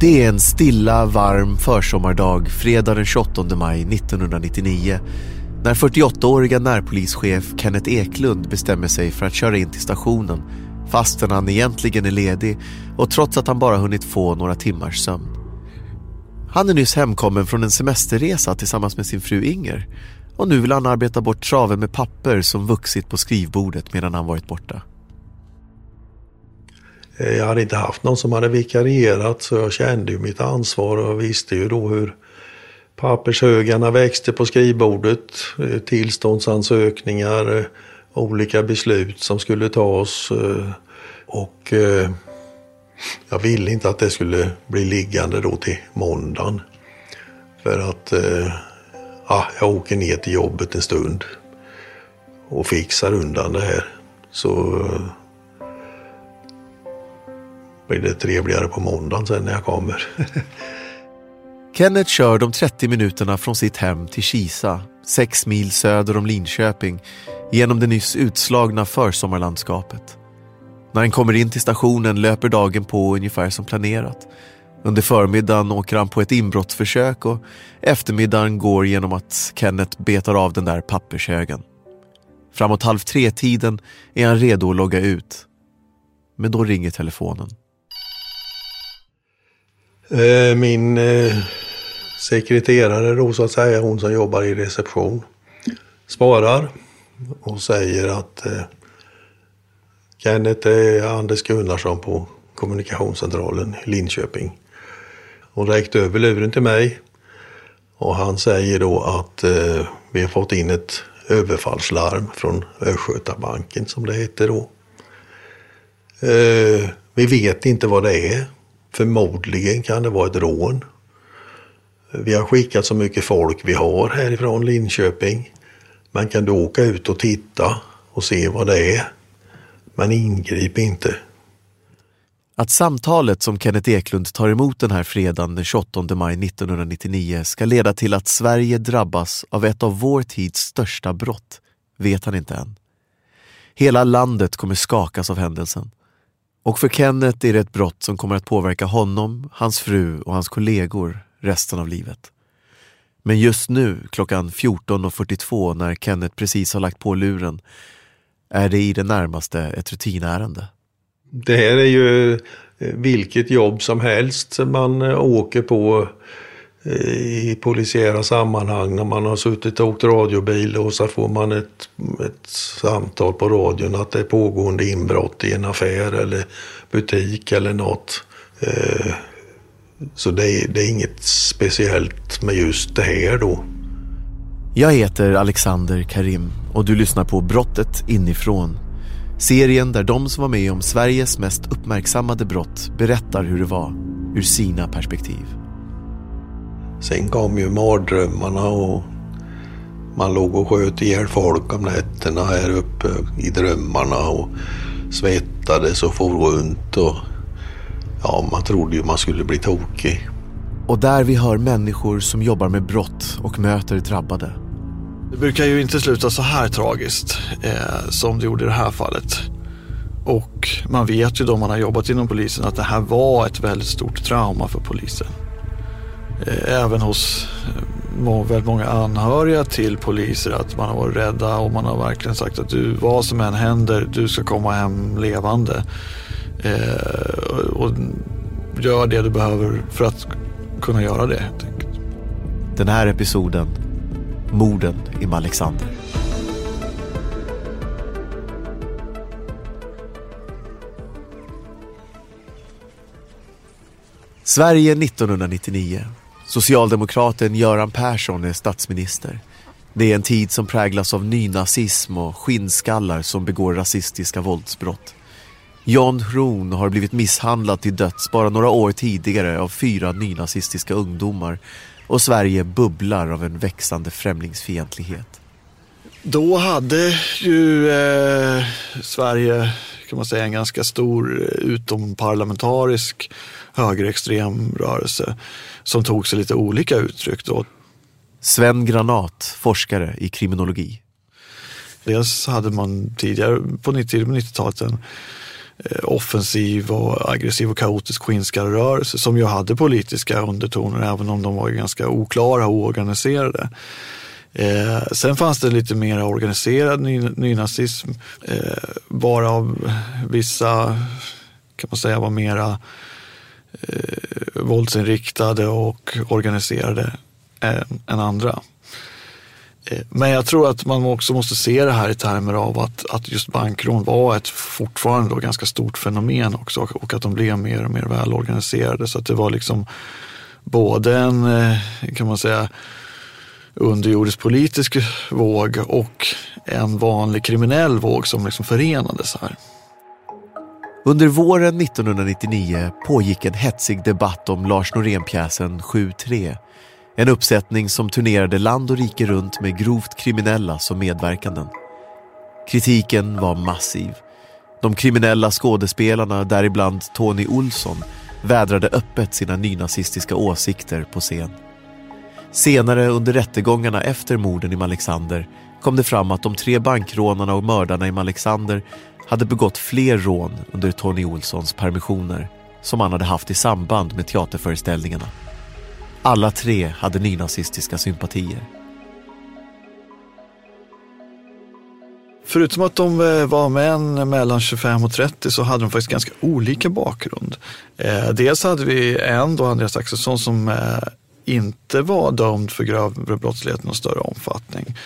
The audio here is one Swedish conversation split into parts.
Det är en stilla, varm försommardag fredag den 28 maj 1999 när 48-åriga närpolischef Kenneth Eklund bestämmer sig för att köra in till stationen fastän han egentligen är ledig och trots att han bara hunnit få några timmars sömn. Han är nyss hemkommen från en semesterresa tillsammans med sin fru Inger och nu vill han arbeta bort traven med papper som vuxit på skrivbordet medan han varit borta. Eh, jag hade inte haft någon som hade vikarierat så jag kände ju mitt ansvar och visste ju då hur pappershögarna växte på skrivbordet. Eh, tillståndsansökningar, eh, olika beslut som skulle tas. Och jag ville inte att det skulle bli liggande då till måndagen. För att ja, jag åker ner till jobbet en stund och fixar undan det här. Så blir det trevligare på måndagen sen när jag kommer. Kenneth kör de 30 minuterna från sitt hem till Kisa, sex mil söder om Linköping, genom det nyss utslagna försommarlandskapet. När han kommer in till stationen löper dagen på ungefär som planerat. Under förmiddagen åker han på ett inbrottsförsök och eftermiddagen går genom att Kenneth betar av den där pappershögen. Framåt halv tre-tiden är han redo att logga ut. Men då ringer telefonen. Eh, min eh, sekreterare då så att säga, hon som jobbar i reception, svarar och säger att eh, Kenneth är Anders Gunnarsson på kommunikationscentralen i Linköping. Hon räckte över luren till mig och han säger då att eh, vi har fått in ett överfallslarm från Östgötabanken som det heter då. Eh, vi vet inte vad det är. Förmodligen kan det vara ett rån. Vi har skickat så mycket folk vi har härifrån Linköping. Man kan då åka ut och titta och se vad det är. Men ingrip inte. Att samtalet som Kenneth Eklund tar emot den här fredagen den 28 maj 1999 ska leda till att Sverige drabbas av ett av vår tids största brott vet han inte än. Hela landet kommer skakas av händelsen. Och för Kenneth är det ett brott som kommer att påverka honom, hans fru och hans kollegor resten av livet. Men just nu, klockan 14.42 när Kenneth precis har lagt på luren, är det i det närmaste ett rutinärende. Det här är ju eh, vilket jobb som helst man eh, åker på Eh, i polisiära sammanhang när man har suttit och åkt radiobil och så får man ett, ett samtal på radion att det är pågående inbrott i en affär eller butik eller något. Eh, så det är, det är inget speciellt med just det här då. Jag heter Alexander Karim och du lyssnar på Brottet inifrån. Serien där de som var med om Sveriges mest uppmärksammade brott berättar hur det var ur sina perspektiv. Sen kom ju mardrömmarna och man låg och sköt ihjäl folk om nätterna här uppe i drömmarna och svettades och for runt och ja, man trodde ju man skulle bli tokig. Och där vi hör människor som jobbar med brott och möter drabbade. Det brukar ju inte sluta så här tragiskt eh, som det gjorde i det här fallet. Och man vet ju då man har jobbat inom polisen att det här var ett väldigt stort trauma för polisen. Eh, även hos eh, väldigt många anhöriga till poliser att man har varit rädda och man har verkligen sagt att du, vad som än händer, du ska komma hem levande. Eh, och gör det du behöver för att kunna göra det helt enkelt. Den här episoden, morden i Malexander. Sverige 1999 Socialdemokraten Göran Persson är statsminister. Det är en tid som präglas av nynazism och skinnskallar som begår rasistiska våldsbrott. John Hron har blivit misshandlad till döds bara några år tidigare av fyra nynazistiska ungdomar och Sverige bubblar av en växande främlingsfientlighet. Då hade ju eh, Sverige kan man säga en ganska stor eh, utomparlamentarisk högerextrem rörelse som tog sig lite olika uttryck. Då. Sven Granat, forskare i kriminologi. Dels hade man tidigare på 90-talet en, eh, offensiv och aggressiv och kaotisk skinnskallerörelse som ju hade politiska undertoner även om de var ganska oklara och oorganiserade. Eh, sen fanns det lite mer organiserad ny, nynazism, eh, varav vissa kan man säga var mera eh, våldsinriktade och organiserade än, än andra. Eh, men jag tror att man också måste se det här i termer av att, att just bankrån var ett fortfarande då ganska stort fenomen också och att de blev mer och mer välorganiserade. Så att det var liksom både en, eh, kan man säga, underjordisk politisk våg och en vanlig kriminell våg som liksom förenades här. Under våren 1999 pågick en hetsig debatt om Lars Norén-pjäsen 7-3. En uppsättning som turnerade land och rike runt med grovt kriminella som medverkanden. Kritiken var massiv. De kriminella skådespelarna, däribland Tony Olsson, vädrade öppet sina nynazistiska åsikter på scen. Senare under rättegångarna efter morden i Malexander kom det fram att de tre bankrånarna och mördarna i Malexander hade begått fler rån under Tony Olssons permissioner som han hade haft i samband med teaterföreställningarna. Alla tre hade nynazistiska sympatier. Förutom att de eh, var män mellan 25 och 30 så hade de faktiskt ganska olika bakgrund. Eh, dels hade vi en, då Andreas Axelsson, som eh, inte var dömd för grövre brottslighet i någon större omfattning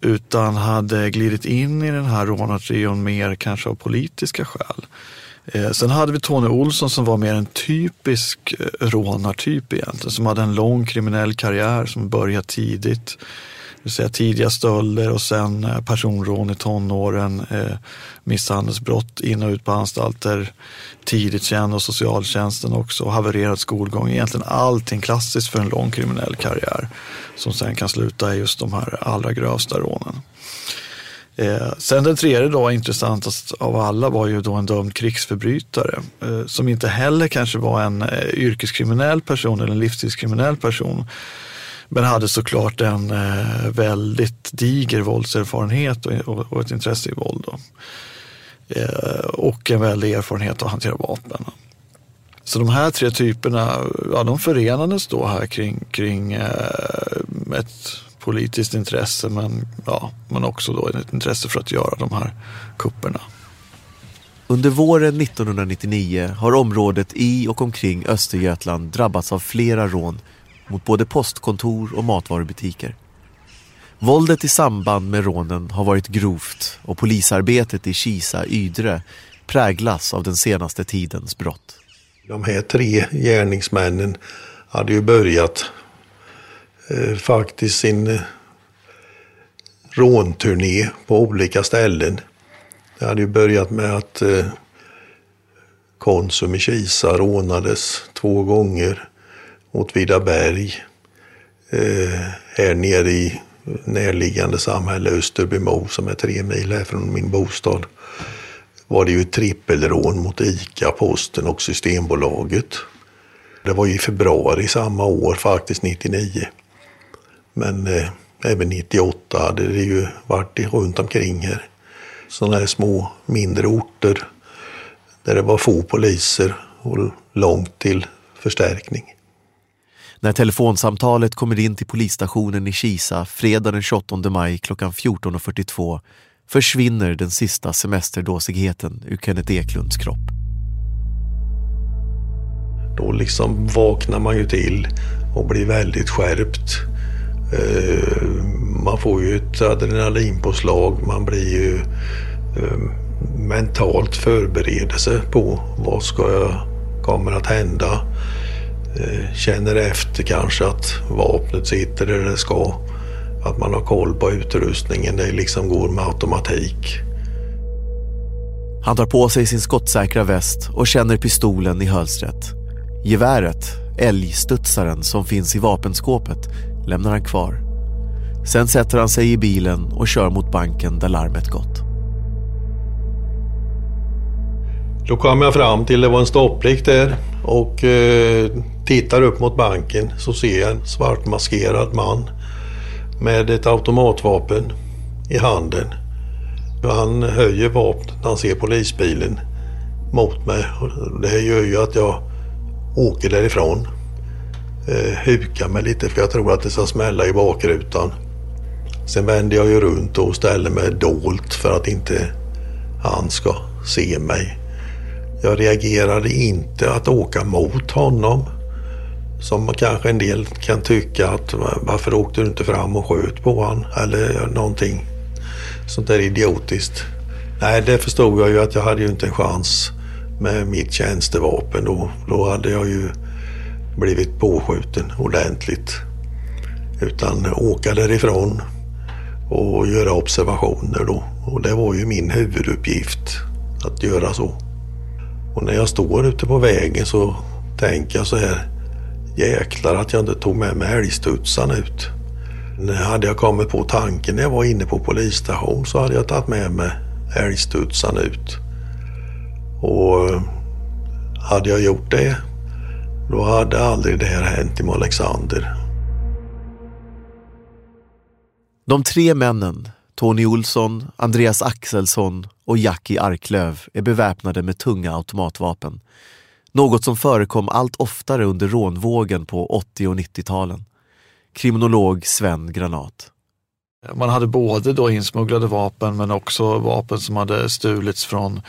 utan hade glidit in i den här rånartrion mer kanske av politiska skäl. Eh, sen hade vi Tony Olsson som var mer en typisk eh, rånartyp egentligen, som hade en lång kriminell karriär som började tidigt vill säga tidiga stölder och sen eh, personrån i tonåren, eh, misshandelsbrott in och ut på anstalter, tidigt känd och socialtjänsten också, havererad skolgång. Egentligen allting klassiskt för en lång kriminell karriär som sen kan sluta i just de här allra grövsta rånen. Eh, sen den tredje då, intressantast av alla, var ju då en dömd krigsförbrytare eh, som inte heller kanske var en eh, yrkeskriminell person eller en livstidskriminell person men hade såklart en eh, väldigt diger våldserfarenhet och, och, och ett intresse i våld. Då. Eh, och en väldig erfarenhet av att hantera vapen. Så de här tre typerna, ja, de förenades då här kring, kring eh, ett politiskt intresse men, ja, men också då ett intresse för att göra de här kupperna. Under våren 1999 har området i och omkring Östergötland drabbats av flera rån mot både postkontor och matvarubutiker. Våldet i samband med rånen har varit grovt och polisarbetet i Kisa, Ydre präglas av den senaste tidens brott. De här tre gärningsmännen hade ju börjat eh, faktiskt sin eh, rånturné på olika ställen. Det hade ju börjat med att eh, Konsum i Kisa rånades två gånger mot Vidaberg. Eh, här nere i närliggande samhälle Österbymo som är tre mil härifrån min bostad var det ju trippelrån mot ICA, Posten och Systembolaget. Det var i februari samma år, faktiskt 99. Men eh, även 98 hade det ju varit runt omkring här. Sådana här små mindre orter där det var få poliser och långt till förstärkning. När telefonsamtalet kommer in till polisstationen i Kisa fredagen den 28 maj klockan 14.42 försvinner den sista semesterdåsigheten ur Kenneth Eklunds kropp. Då liksom vaknar man ju till och blir väldigt skärpt. Eh, man får ju ett adrenalinpåslag, man blir ju eh, mentalt förberedelse på vad ska jag, kommer att hända. Eh, känner efter kanske att vapnet sitter där det ska. Att man har koll på utrustningen. Det liksom går med automatik. Han tar på sig sin skottsäkra väst och känner pistolen i hölstret. Geväret, älgstudsaren som finns i vapenskåpet, lämnar han kvar. Sen sätter han sig i bilen och kör mot banken där larmet gått. Då kom jag fram till, det var en stopplikt där och eh, tittar upp mot banken så ser jag en svartmaskerad man med ett automatvapen i handen. Han höjer vapnet när han ser polisbilen mot mig. Det gör ju att jag åker därifrån. Eh, hukar mig lite för jag tror att det ska smälla i bakrutan. Sen vänder jag ju runt och ställer mig dolt för att inte han ska se mig. Jag reagerade inte att åka mot honom. Som kanske en del kan tycka att varför åkte du inte fram och sköt på honom? Eller någonting sånt där idiotiskt. Nej, det förstod jag ju att jag hade ju inte en chans med mitt tjänstevapen då. Då hade jag ju blivit påskjuten ordentligt. Utan åka därifrån och göra observationer då. Och det var ju min huvuduppgift att göra så. Och när jag står ute på vägen så tänker jag så här. Jäklar att jag inte tog med mig älgstudsaren ut. När hade jag kommit på tanken när jag var inne på polisstation så hade jag tagit med mig älgstudsaren ut. Och eh, hade jag gjort det då hade aldrig det här hänt i Alexander. De tre männen, Tony Olsson, Andreas Axelsson och Jackie Arklöv är beväpnade med tunga automatvapen. Något som förekom allt oftare under rånvågen på 80 och 90-talen. Kriminolog Sven Granat. Man hade både då insmugglade vapen men också vapen som hade stulits från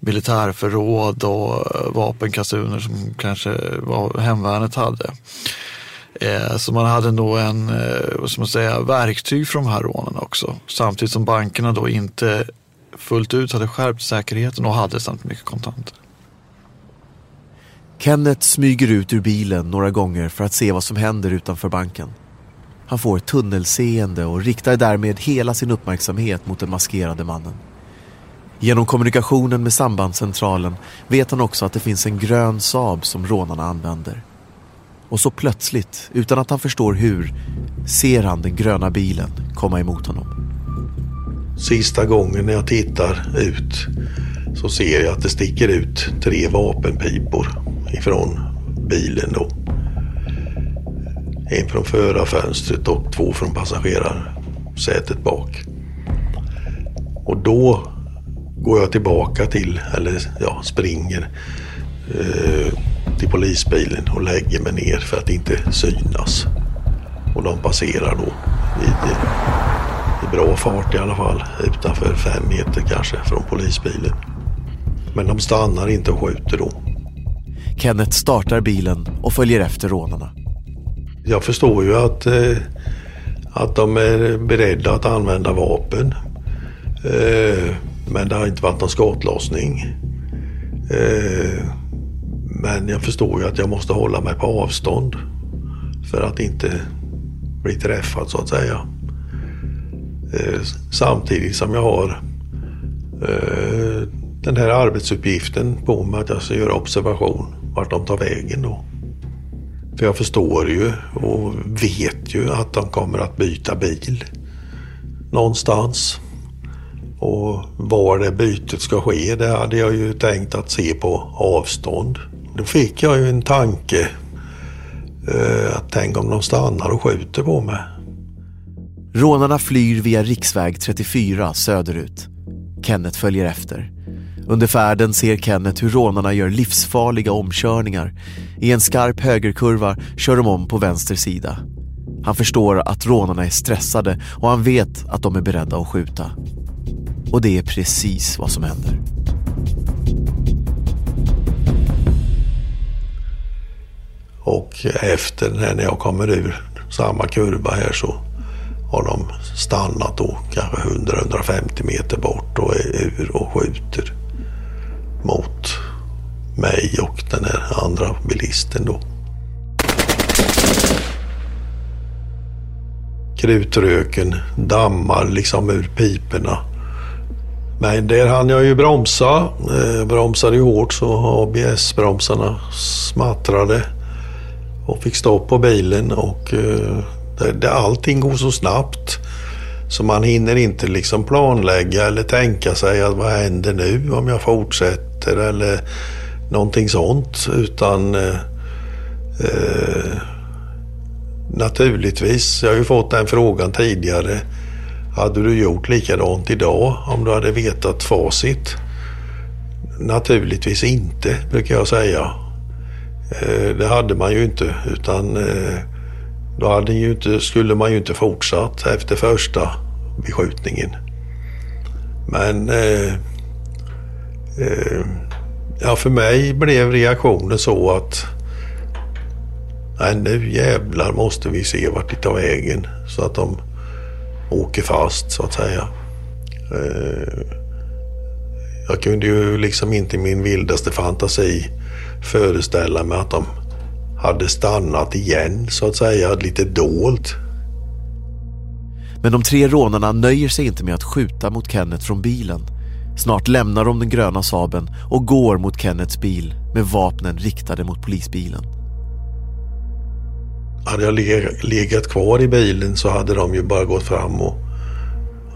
militärförråd och eh, vapenkasuner som kanske var hemvärnet hade. Eh, så man hade nog en, eh, vad ska man säga, verktyg för de här rånen också. Samtidigt som bankerna då inte fullt ut hade skärpt säkerheten och hade samt mycket kontanter. Kenneth smyger ut ur bilen några gånger för att se vad som händer utanför banken. Han får tunnelseende och riktar därmed hela sin uppmärksamhet mot den maskerade mannen. Genom kommunikationen med sambandscentralen vet han också att det finns en grön Saab som rånarna använder. Och så plötsligt, utan att han förstår hur, ser han den gröna bilen komma emot honom. Sista gången när jag tittar ut så ser jag att det sticker ut tre vapenpipor ifrån bilen då. En från förarfönstret och två från passagerarsätet bak. Och då går jag tillbaka till, eller ja, springer eh, till polisbilen och lägger mig ner för att inte synas. Och de passerar då i, i bra fart i alla fall, utanför fem meter kanske från polisbilen. Men de stannar inte och skjuter då. Kenneth startar bilen och följer efter rånarna. Jag förstår ju att, eh, att de är beredda att använda vapen. Eh, men det har inte varit någon skottlossning. Eh, men jag förstår ju att jag måste hålla mig på avstånd. För att inte bli träffad så att säga. Eh, samtidigt som jag har eh, den här arbetsuppgiften på mig att jag ska göra observation vart de tar vägen då. För jag förstår ju och vet ju att de kommer att byta bil någonstans. Och var det bytet ska ske, det hade jag ju tänkt att se på avstånd. Då fick jag ju en tanke. Eh, att tänk om de stannar och skjuter på mig. Rånarna flyr via riksväg 34 söderut. Kenneth följer efter. Under färden ser Kenneth hur rånarna gör livsfarliga omkörningar. I en skarp högerkurva kör de om på vänster sida. Han förstår att rånarna är stressade och han vet att de är beredda att skjuta. Och det är precis vad som händer. Och efter när jag kommer ur samma kurva här så har de stannat då kanske 100-150 meter bort och är ur och skjuter mot mig och den här andra bilisten då. Krutröken dammar liksom ur piporna men där hann jag ju bromsa. Eh, bromsade ju hårt så ABS-bromsarna smattrade. Och fick stopp på bilen och eh, det, det, allting går så snabbt. Så man hinner inte liksom planlägga eller tänka sig att vad händer nu om jag fortsätter eller någonting sånt. Utan eh, eh naturligtvis, jag har ju fått den frågan tidigare. Hade du gjort likadant idag om du hade vetat facit? naturligtvis inte, brukar jag säga. Eh, det hade man ju inte utan eh, då hade ju inte, skulle man ju inte fortsatt efter första beskjutningen. Men eh, eh, ja, för mig blev reaktionen så att nej, nu jävlar måste vi se vart det tar vägen så att de åker fast så att säga. Eh, jag kunde ju liksom inte i min vildaste fantasi föreställa mig att de hade stannat igen så att säga, lite dolt. Men de tre rånarna nöjer sig inte med att skjuta mot Kenneth från bilen. Snart lämnar de den gröna saben och går mot Kennets bil med vapnen riktade mot polisbilen. Hade jag legat kvar i bilen så hade de ju bara gått fram och,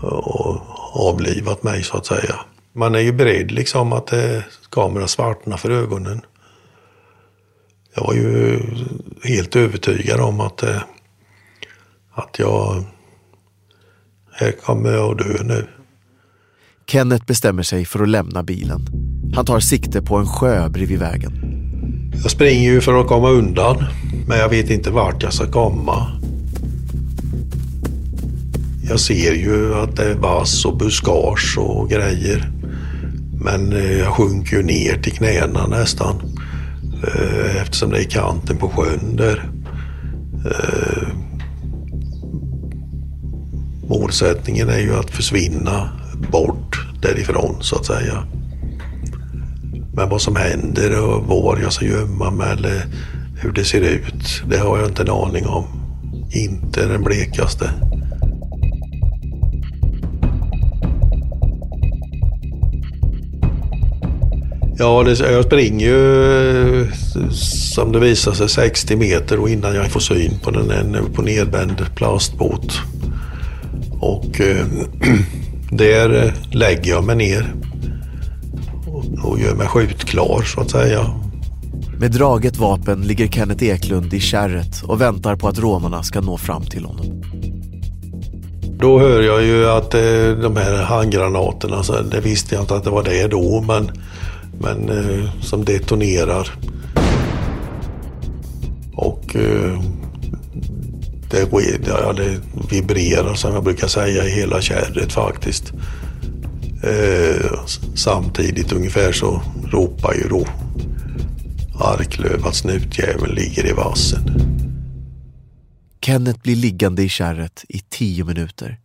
och avlivat mig så att säga. Man är ju beredd liksom att det kameran svartnar för ögonen. Jag var ju helt övertygad om att, eh, att jag... Här kommer jag att dö nu. Kenneth bestämmer sig för att lämna bilen. Han tar sikte på en sjö bredvid vägen. Jag springer ju för att komma undan, men jag vet inte vart jag ska komma. Jag ser ju att det är vass och buskage och grejer. Men eh, jag sjunker ju ner till knäna nästan. Eh, eftersom det är kanten på sjön där. Eh, målsättningen är ju att försvinna bort därifrån så att säga. Men vad som händer och var jag ska gömma mig eller hur det ser ut, det har jag inte en aning om. Inte den blekaste. Ja, det, jag springer ju som det visar sig 60 meter och innan jag får syn på den en på nedvänd plastbåt. Och eh, där eh, lägger jag mig ner och, och gör mig skjutklar så att säga. Med draget vapen ligger Kenneth Eklund i kärret och väntar på att rånarna ska nå fram till honom. Då hör jag ju att eh, de här handgranaterna, så det visste jag inte att det var det då, men men eh, som detonerar. Och eh, det, ja, det vibrerar som jag brukar säga i hela kärret faktiskt. Eh, samtidigt ungefär så ropar ju då Arklöv att snutjäveln ligger i vassen. Kenneth blir liggande i kärret i tio minuter.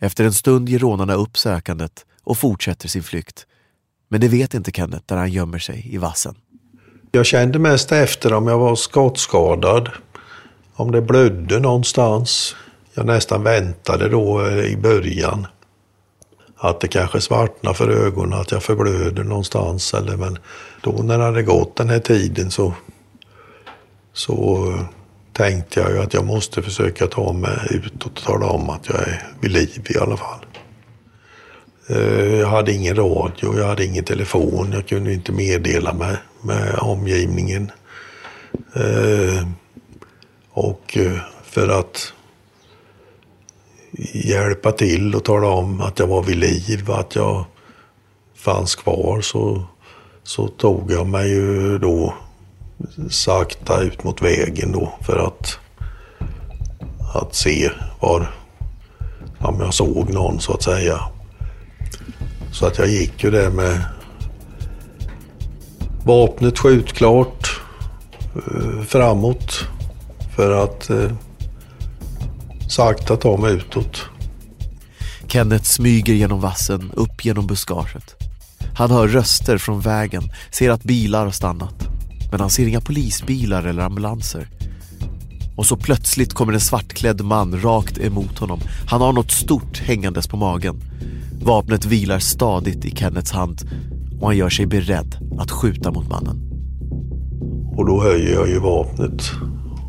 Efter en stund ger rånarna upp sökandet och fortsätter sin flykt men det vet inte Kenneth där han gömmer sig i vassen. Jag kände mest efter om jag var skottskadad. Om det blödde någonstans. Jag nästan väntade då eh, i början. Att det kanske svartnar för ögonen, att jag förblöder någonstans. Eller, men då när det hade gått den här tiden så, så eh, tänkte jag ju att jag måste försöka ta mig ut och tala om att jag är vid liv i alla fall. Eh, jag hade ingen radio, jag hade ingen telefon, jag kunde inte meddela mig med omgivningen. Eh, och eh, för att hjälpa till och tala om att jag var vid liv, att jag fanns kvar så, så tog jag mig ju då sakta ut mot vägen då för att, att se var, om jag såg någon så att säga. Så att jag gick ju där med vapnet skjutklart eh, framåt för att eh, sakta ta mig utåt. Kenneth smyger genom vassen upp genom buskaget. Han hör röster från vägen, ser att bilar har stannat. Men han ser inga polisbilar eller ambulanser. Och så plötsligt kommer en svartklädd man rakt emot honom. Han har något stort hängandes på magen. Vapnet vilar stadigt i Kennets hand och han gör sig beredd att skjuta mot mannen. Och då höjer jag ju vapnet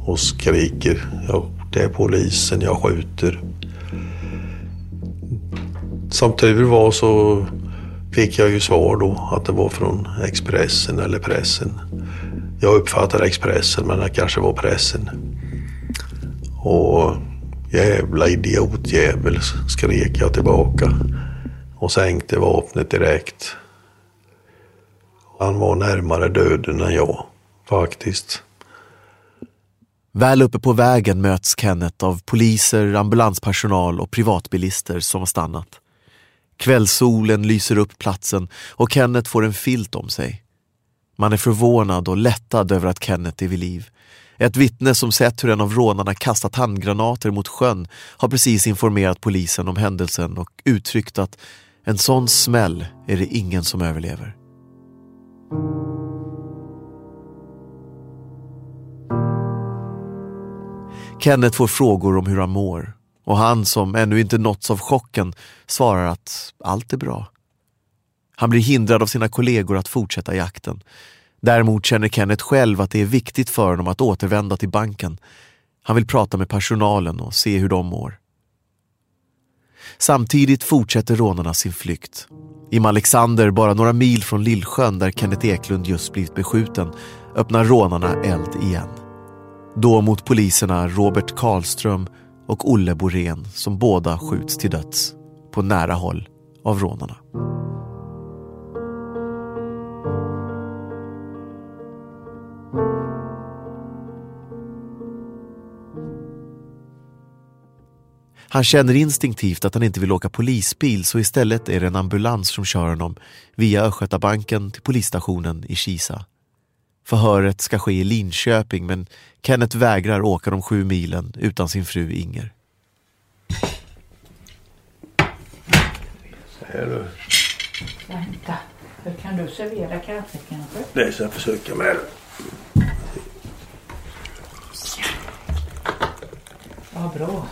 och skriker. Ja, det är polisen, jag skjuter. Som tur var så fick jag ju svar då att det var från Expressen eller pressen. Jag uppfattade Expressen men det kanske var pressen. Och jävla idiotjävel skrek jag tillbaka. och sänkte vapnet direkt. Han var närmare döden än jag, faktiskt. Väl uppe på vägen möts Kenneth av poliser, ambulanspersonal och privatbilister som har stannat. Kvällssolen lyser upp platsen och Kenneth får en filt om sig. Man är förvånad och lättad över att Kenneth är vid liv. Ett vittne som sett hur en av rånarna kastat handgranater mot sjön har precis informerat polisen om händelsen och uttryckt att en sån smäll är det ingen som överlever. Kenneth får frågor om hur han mår och han som ännu inte nåtts av chocken svarar att allt är bra. Han blir hindrad av sina kollegor att fortsätta jakten. Däremot känner Kenneth själv att det är viktigt för honom att återvända till banken. Han vill prata med personalen och se hur de mår. Samtidigt fortsätter rånarna sin flykt. I Alexander, bara några mil från Lillsjön där Kenneth Eklund just blivit beskjuten, öppnar rånarna eld igen. Då mot poliserna Robert Karlström och Olle Borén som båda skjuts till döds på nära håll av rånarna. Han känner instinktivt att han inte vill åka polisbil så istället är det en ambulans som kör honom via Östgötabanken till polisstationen i Kisa. Förhöret ska ske i Linköping men Kenneth vägrar åka de sju milen utan sin fru Inger. Här du. Vänta, kan du servera kaffet kanske? Det ska jag försöka med. Vad bra.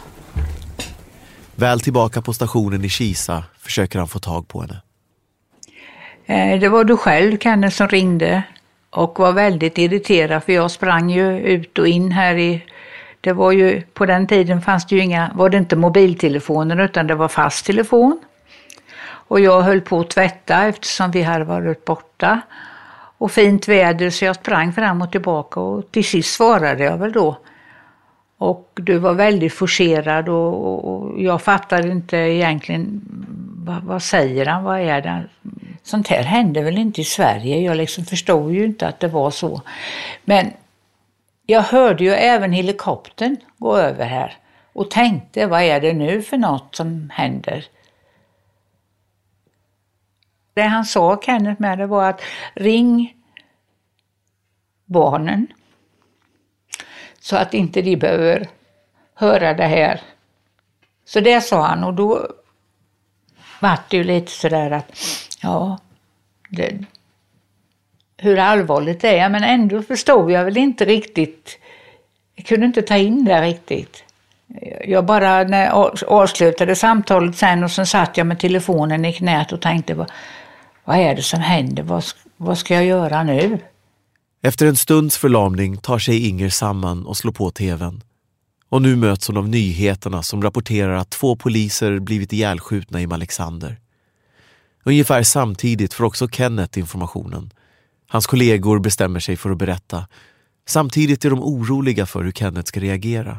Väl tillbaka på stationen i Kisa försöker han få tag på henne. Eh, det var du själv, Kenneth, som ringde och var väldigt irriterad för jag sprang ju ut och in här i... Det var ju, på den tiden fanns det ju inga, var det inte mobiltelefoner utan det var fast telefon. Och jag höll på att tvätta eftersom vi hade varit borta. Och fint väder så jag sprang fram och tillbaka och till sist svarade jag väl då. Och du var väldigt forcerad och, och jag fattade inte egentligen vad, vad säger han, vad är det? Sånt här hände väl inte i Sverige. Jag liksom förstod ju inte att det var så. Men jag hörde ju även helikoptern gå över här och tänkte vad är det nu för något som händer? Det han sa, Kenneth, med det var att ring barnen så att inte de behöver höra det här. Så det sa han och då vart det ju lite sådär att ja, det, hur allvarligt det är, men ändå förstod jag väl inte riktigt. Jag kunde inte ta in det riktigt. Jag bara när jag avslutade samtalet sen och sen satt jag med telefonen i knät och tänkte vad, vad är det som händer? Vad, vad ska jag göra nu? Efter en stunds förlamning tar sig Inger samman och slår på tvn. Och nu möts hon av nyheterna som rapporterar att två poliser blivit ihjälskjutna i Alexander. Ungefär samtidigt får också Kenneth informationen. Hans kollegor bestämmer sig för att berätta. Samtidigt är de oroliga för hur Kenneth ska reagera.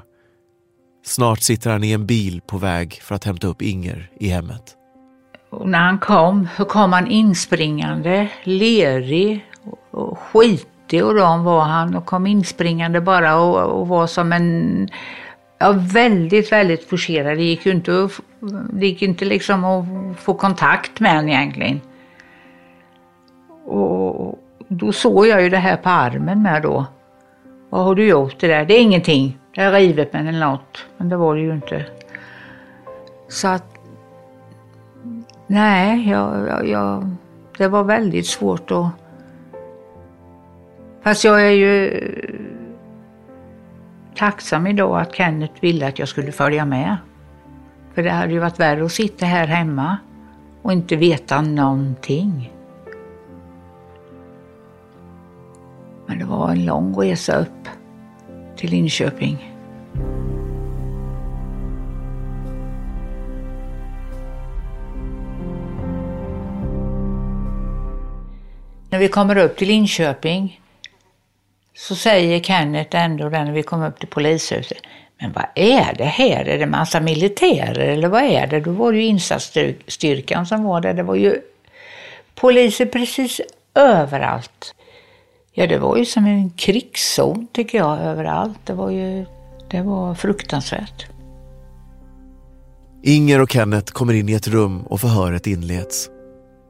Snart sitter han i en bil på väg för att hämta upp Inger i hemmet. Och när han kom, så kom han inspringande, lerig och skitig och ram var han och kom inspringande bara och, och var som en, ja väldigt, väldigt forcerad. Det gick ju inte, att, det gick inte liksom att få kontakt med honom egentligen. Och då såg jag ju det här på armen med då. Vad har du gjort det där? Det är ingenting. Det är rivet men eller något. Men det var det ju inte. Så att Nej, jag, jag, jag, det var väldigt svårt att... Fast jag är ju eh, tacksam idag att Kenneth ville att jag skulle följa med. För det hade ju varit värre att sitta här hemma och inte veta någonting. Men det var en lång resa upp till Linköping. När vi kommer upp till Linköping så säger Kenneth ändå när vi kommer upp till polishuset. Men vad är det här? Är det massa militärer eller vad är det? Då var det ju insatsstyrkan som var där. Det var ju poliser precis överallt. Ja, det var ju som en krigszon tycker jag överallt. Det var ju det var fruktansvärt. Inger och Kenneth kommer in i ett rum och förhöret inleds.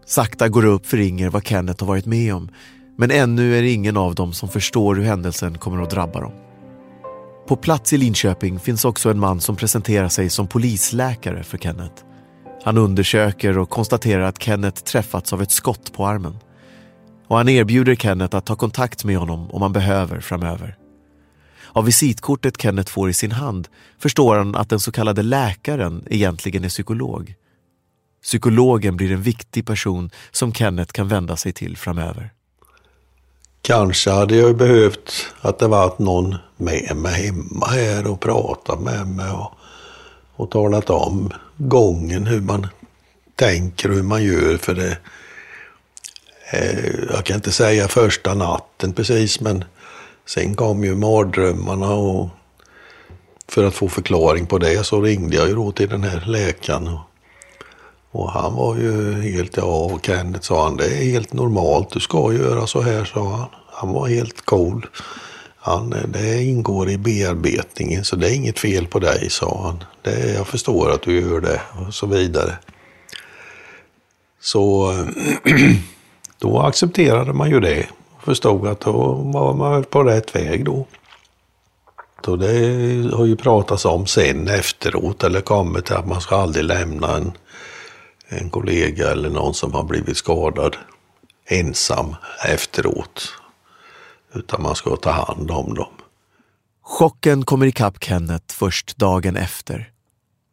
Sakta går det upp för Inger vad Kenneth har varit med om men ännu är det ingen av dem som förstår hur händelsen kommer att drabba dem. På plats i Linköping finns också en man som presenterar sig som polisläkare för Kenneth. Han undersöker och konstaterar att Kenneth träffats av ett skott på armen. Och han erbjuder Kenneth att ta kontakt med honom om han behöver framöver. Av visitkortet Kenneth får i sin hand förstår han att den så kallade läkaren egentligen är psykolog. Psykologen blir en viktig person som Kenneth kan vända sig till framöver. Kanske hade jag behövt att det varit någon med mig hemma här och pratat med mig och, och talat om gången, hur man tänker och hur man gör. För det, eh, jag kan inte säga första natten precis, men sen kom ju mardrömmarna och för att få förklaring på det så ringde jag ju då till den här läkaren. Och, och han var ju helt, ja, och Kenneth sa han, det är helt normalt, du ska göra så här, sa han. Han var helt cool. Han, det ingår i bearbetningen så det är inget fel på dig, sa han. Det, jag förstår att du gör det och så vidare. Så då accepterade man ju det och förstod att då var man på rätt väg då. Så det har ju pratats om sen efteråt eller kommit till att man ska aldrig lämna en, en kollega eller någon som har blivit skadad ensam efteråt utan man ska ta hand om dem. Chocken kommer ikapp Kenneth först dagen efter.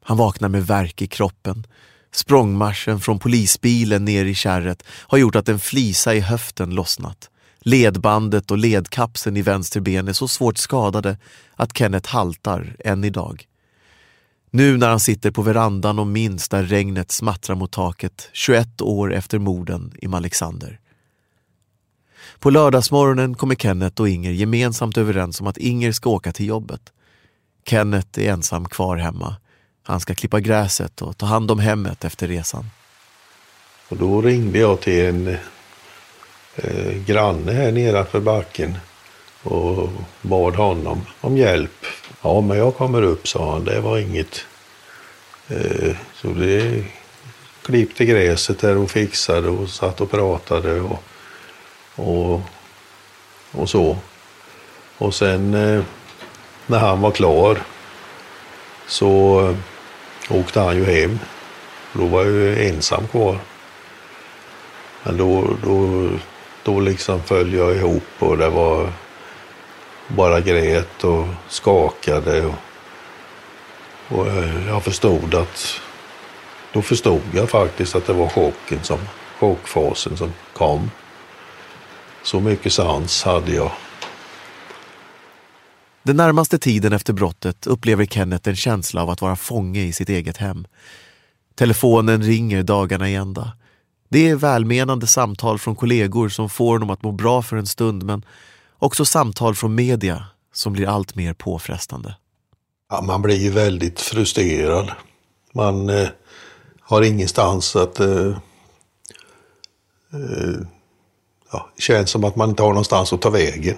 Han vaknar med värk i kroppen. Språngmarschen från polisbilen ner i kärret har gjort att en flisa i höften lossnat. Ledbandet och ledkapseln i vänster ben är så svårt skadade att Kenneth haltar än idag. Nu när han sitter på verandan och minns där regnet smattrar mot taket 21 år efter morden i Malexander. På lördagsmorgonen kommer Kenneth och Inger gemensamt överens om att Inger ska åka till jobbet. Kenneth är ensam kvar hemma. Han ska klippa gräset och ta hand om hemmet efter resan. Och då ringde jag till en eh, granne här nedanför backen och bad honom om hjälp. Ja, men jag kommer upp, sa han. Det var inget. Eh, så det klippte gräset där och fixade och satt och pratade. Och och, och så. Och sen eh, när han var klar så eh, åkte han ju hem. Då var jag ju ensam kvar. Men då, då, då liksom föll jag ihop och det var bara grät och skakade. Och, och eh, jag förstod att, då förstod jag faktiskt att det var chocken som, chockfasen som kom. Så mycket sans hade jag. Den närmaste tiden efter brottet upplever Kenneth en känsla av att vara fånge i sitt eget hem. Telefonen ringer dagarna i ända. Det är välmenande samtal från kollegor som får honom att må bra för en stund men också samtal från media som blir allt mer påfrestande. Ja, man blir ju väldigt frustrerad. Man eh, har ingenstans att eh, eh, ja, känns som att man inte har någonstans att ta vägen.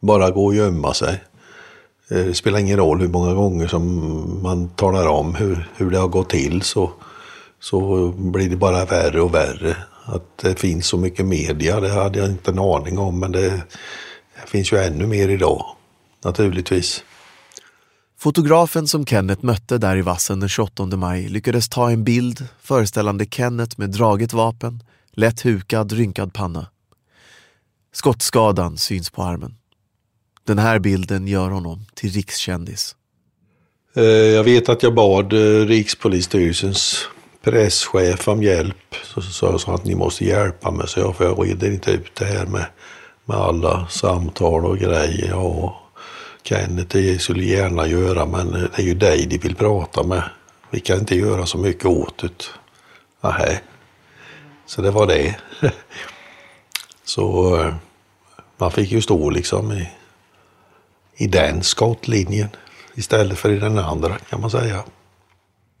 Bara gå och gömma sig. Eh, det spelar ingen roll hur många gånger som man talar om hur, hur det har gått till så, så blir det bara värre och värre. Att det finns så mycket media, det hade jag inte en aning om, men det, finns ju ännu mer idag, naturligtvis. Fotografen som Kenneth mötte där i vassen den 28 maj lyckades ta en bild föreställande Kenneth med draget vapen, lätt hukad, rynkad panna. Skottskadan syns på armen. Den här bilden gör honom till rikskändis. Eh, jag vet att jag bad eh, Presschef om hjälp. Så sa jag så att ni måste hjälpa mig, så jag, för jag reder inte ut det här med, med alla samtal och grejer. Ja, Kenneth, det skulle gärna göra, men det är ju dig de vill prata med. Vi kan inte göra så mycket åt det. Nähä, så det var det. Så eh, man fick ju stå liksom i, i den skottlinjen istället för i den andra kan man säga.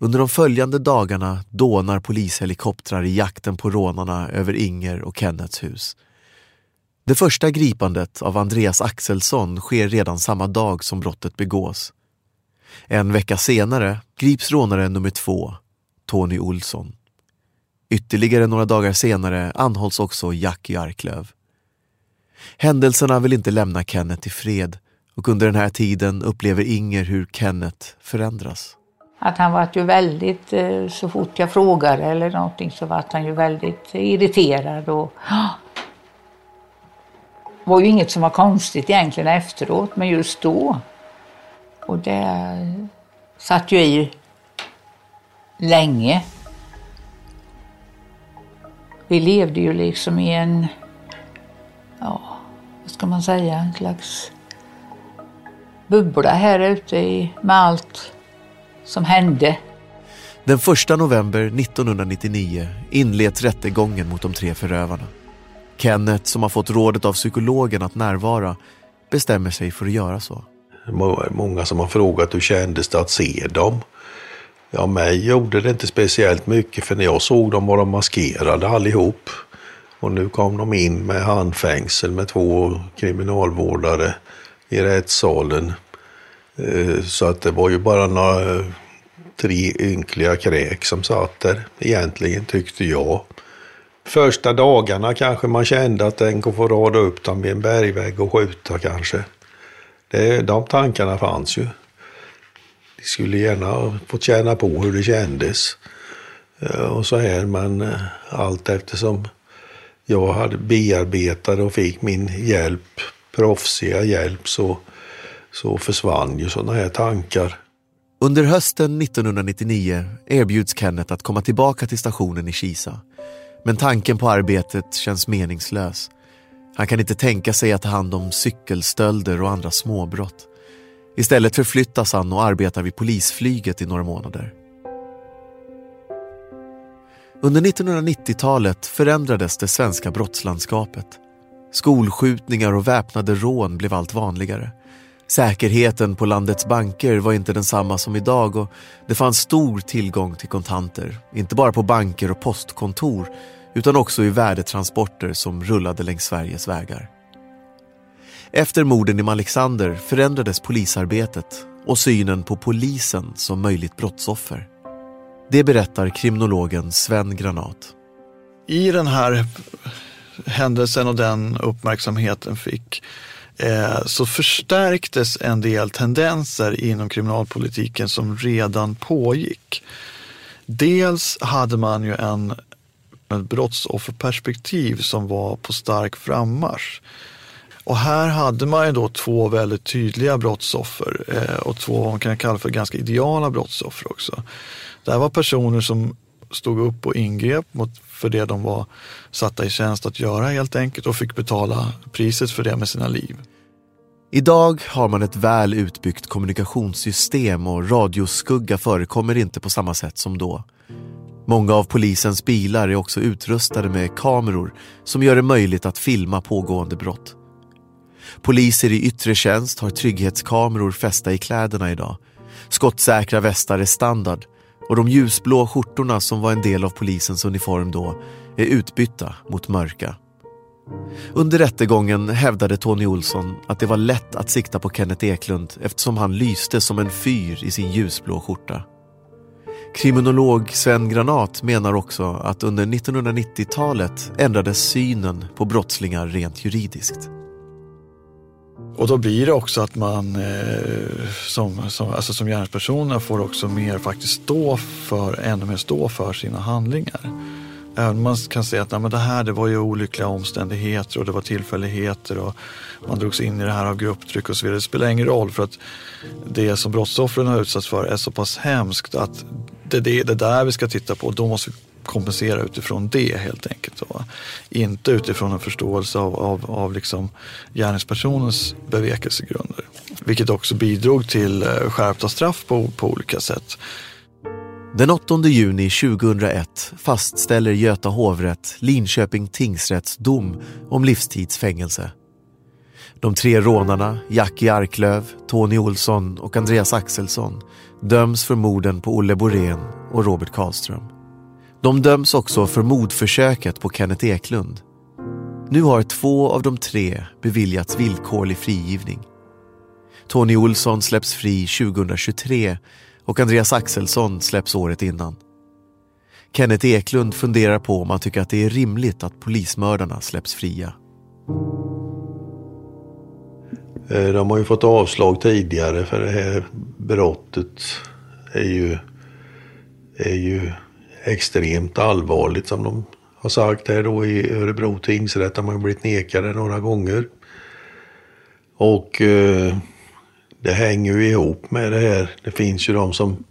Under de följande dagarna dånar polishelikoptrar i jakten på rånarna över Inger och Kennets hus. Det första gripandet av Andreas Axelsson sker redan samma dag som brottet begås. En vecka senare grips rånare nummer två, Tony Olsson. Ytterligare några dagar senare anhålls också Jackie Arklöv. Händelserna vill inte lämna Kenneth i fred och under den här tiden upplever Inger hur Kenneth förändras. Att han var ju väldigt, eh, så fort jag frågade eller någonting så var han ju väldigt irriterad och det var ju inget som var konstigt egentligen efteråt, men just då. Och det satt ju i länge. Vi levde ju liksom i en, ja, vad ska man säga, en slags bubbla här ute i, med allt som hände. Den 1 november 1999 inleds rättegången mot de tre förövarna. Kenneth, som har fått rådet av psykologen att närvara, bestämmer sig för att göra så. Många som har frågat hur kändes det att se dem? Ja, mig gjorde det inte speciellt mycket för när jag såg dem var de maskerade allihop. Och nu kom de in med handfängsel med två kriminalvårdare i rättssalen. Eh, så att det var ju bara några eh, tre ynkliga kräk som satt där egentligen tyckte jag. Första dagarna kanske man kände att den går få rada upp dem vid en bergvägg och skjuta kanske. Det, de tankarna fanns ju. De skulle gärna ha fått känna på hur det kändes. Eh, och så här, men allt eftersom jag hade bearbetade och fick min hjälp, proffsiga hjälp, så, så försvann ju sådana här tankar. Under hösten 1999 erbjuds Kenneth att komma tillbaka till stationen i Kisa. Men tanken på arbetet känns meningslös. Han kan inte tänka sig att ta hand om cykelstölder och andra småbrott. Istället förflyttas han och arbetar vid polisflyget i några månader. Under 1990-talet förändrades det svenska brottslandskapet. Skolskjutningar och väpnade rån blev allt vanligare. Säkerheten på landets banker var inte densamma som idag och det fanns stor tillgång till kontanter, inte bara på banker och postkontor utan också i värdetransporter som rullade längs Sveriges vägar. Efter morden i Malexander förändrades polisarbetet och synen på polisen som möjligt brottsoffer. Det berättar kriminologen Sven Granat. I den här händelsen och den uppmärksamheten fick eh, så förstärktes en del tendenser inom kriminalpolitiken som redan pågick. Dels hade man ju en ett brottsofferperspektiv som var på stark frammarsch. Och här hade man ju då två väldigt tydliga brottsoffer eh, och två vad man kan kalla för ganska ideala brottsoffer också. Det här var personer som stod upp och ingrep mot, för det de var satta i tjänst att göra helt enkelt och fick betala priset för det med sina liv. Idag har man ett väl utbyggt kommunikationssystem och radioskugga förekommer inte på samma sätt som då. Många av polisens bilar är också utrustade med kameror som gör det möjligt att filma pågående brott. Poliser i yttre tjänst har trygghetskameror fästa i kläderna idag. Skottsäkra västar är standard och de ljusblå skjortorna som var en del av polisens uniform då är utbytta mot mörka. Under rättegången hävdade Tony Olsson att det var lätt att sikta på Kenneth Eklund eftersom han lyste som en fyr i sin ljusblå skjorta. Kriminolog Sven Granat menar också att under 1990-talet ändrades synen på brottslingar rent juridiskt. Och då blir det också att man eh, som, som, alltså som gärningspersoner får också mer faktiskt stå för, ännu mer stå för sina handlingar. Även om man kan säga att nej, men det här det var ju olyckliga omständigheter och det var tillfälligheter och man drogs in i det här av grupptryck och så vidare. Det spelar ingen roll för att det som brottsoffren har utsatts för är så pass hemskt att det är det, är där vi ska titta på. Då måste vi kompensera utifrån det helt enkelt. Va? Inte utifrån en förståelse av, av, av liksom gärningspersonens bevekelsegrunder. Vilket också bidrog till eh, skärpta straff på, på olika sätt. Den 8 juni 2001 fastställer Göta hovrätt Linköping tingsrätts dom om livstidsfängelse. De tre rånarna, Jackie Arklöv, Tony Olsson och Andreas Axelsson döms för morden på Olle Borén och Robert Karlström. De döms också för mordförsöket på Kenneth Eklund. Nu har två av de tre beviljats villkorlig frigivning. Tony Olsson släpps fri 2023 och Andreas Axelsson släpps året innan. Kenneth Eklund funderar på om han tycker att det är rimligt att polismördarna släpps fria. Eh, de har ju fått avslag tidigare för det här brottet är ju, är ju extremt allvarligt som de har sagt här då i Örebro tingsrätt har man blivit nekade några gånger. Och eh, det hänger ju ihop med det här. Det finns ju de som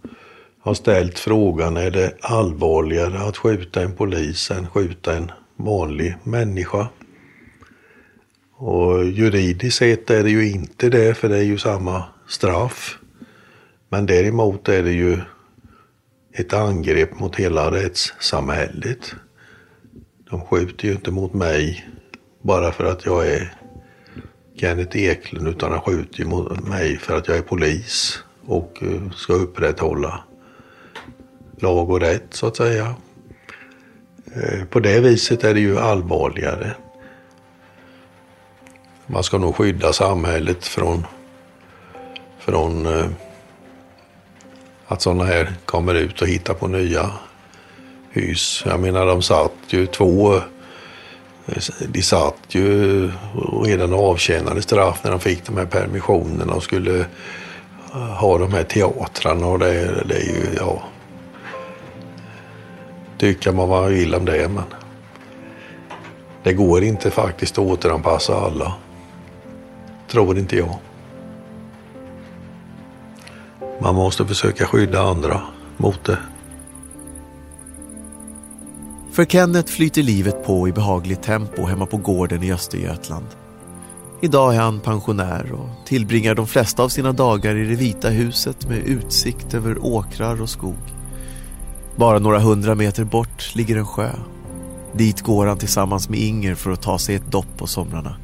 har ställt frågan, är det allvarligare att skjuta en polis än skjuta en vanlig människa? Och juridiskt sett är det ju inte det, för det är ju samma straff. Men däremot är det ju ett angrepp mot hela rättssamhället. De skjuter ju inte mot mig bara för att jag är Kenneth Eklund utan de skjuter mot mig för att jag är polis och eh, ska upprätthålla lag och rätt så att säga. Eh, på det viset är det ju allvarligare. Man ska nog skydda samhället från, från eh, att sådana här kommer ut och hittar på nya hus. Jag menar de satt ju två, de satt ju redan avtjänade straff när de fick de här permissionerna och skulle eh, ha de här teatrarna och det, det är ju, ja. Tycka man vad man vill om det men det går inte faktiskt att återanpassa alla. Tror inte jag. Man måste försöka skydda andra mot det. För Kenneth flyter livet på i behagligt tempo hemma på gården i Östergötland. Idag är han pensionär och tillbringar de flesta av sina dagar i det vita huset med utsikt över åkrar och skog. Bara några hundra meter bort ligger en sjö. Dit går han tillsammans med Inger för att ta sig ett dopp på somrarna.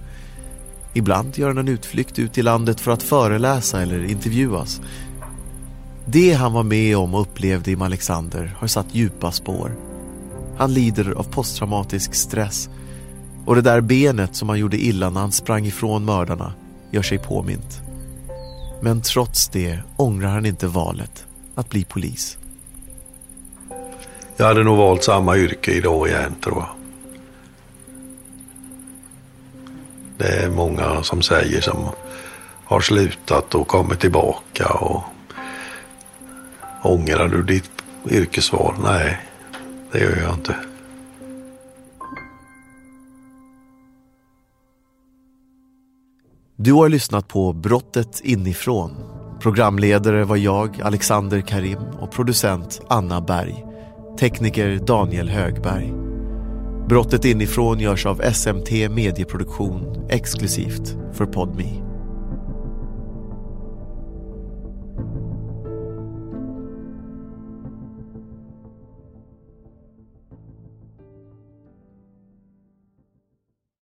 Ibland gör han en utflykt ut i landet för att föreläsa eller intervjuas. Det han var med om och upplevde i Alexander har satt djupa spår. Han lider av posttraumatisk stress och det där benet som han gjorde illa när han sprang ifrån mördarna gör sig påmint. Men trots det ångrar han inte valet att bli polis. Jag hade nog valt samma yrke idag igen tror jag. Det är många som säger som har slutat och kommit tillbaka och ångrar du ditt yrkesval? Nej, det gör jag inte. Du har lyssnat på Brottet inifrån. Programledare var jag, Alexander Karim och producent Anna Berg. Tekniker Daniel Högberg. Brottet inifrån görs av SMT Medieproduktion exklusivt för Podme.